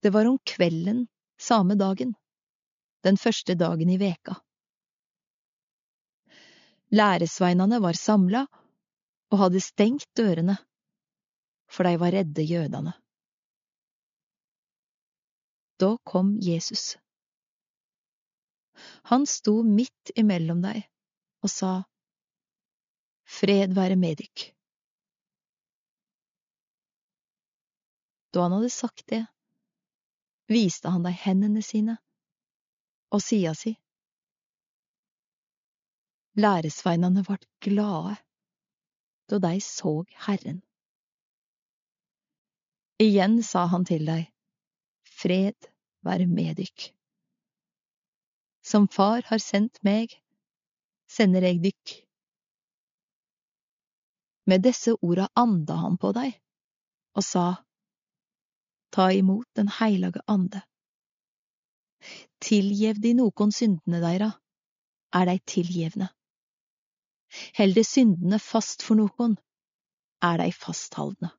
Det var om kvelden samme dagen, den første dagen i veka. Læresveinene var samla og hadde stengt dørene, for de var redde jødene. Da kom Jesus. Han sto midt imellom deg og sa, Fred være med dykk. Da han hadde sagt det, viste han deg hendene sine og sida si. Læresveinane vart glade da dei såg Herren. Igjen sa han til dei, Fred være med dykk. Som Far har sendt meg, sender jeg dykk. Med disse orda anda han på dei og sa, Ta imot Den heilage ande. Tilgjev de nokon syndene deira, er dei tilgjevne. Held de syndene fast for nokon, er dei fasthaldne.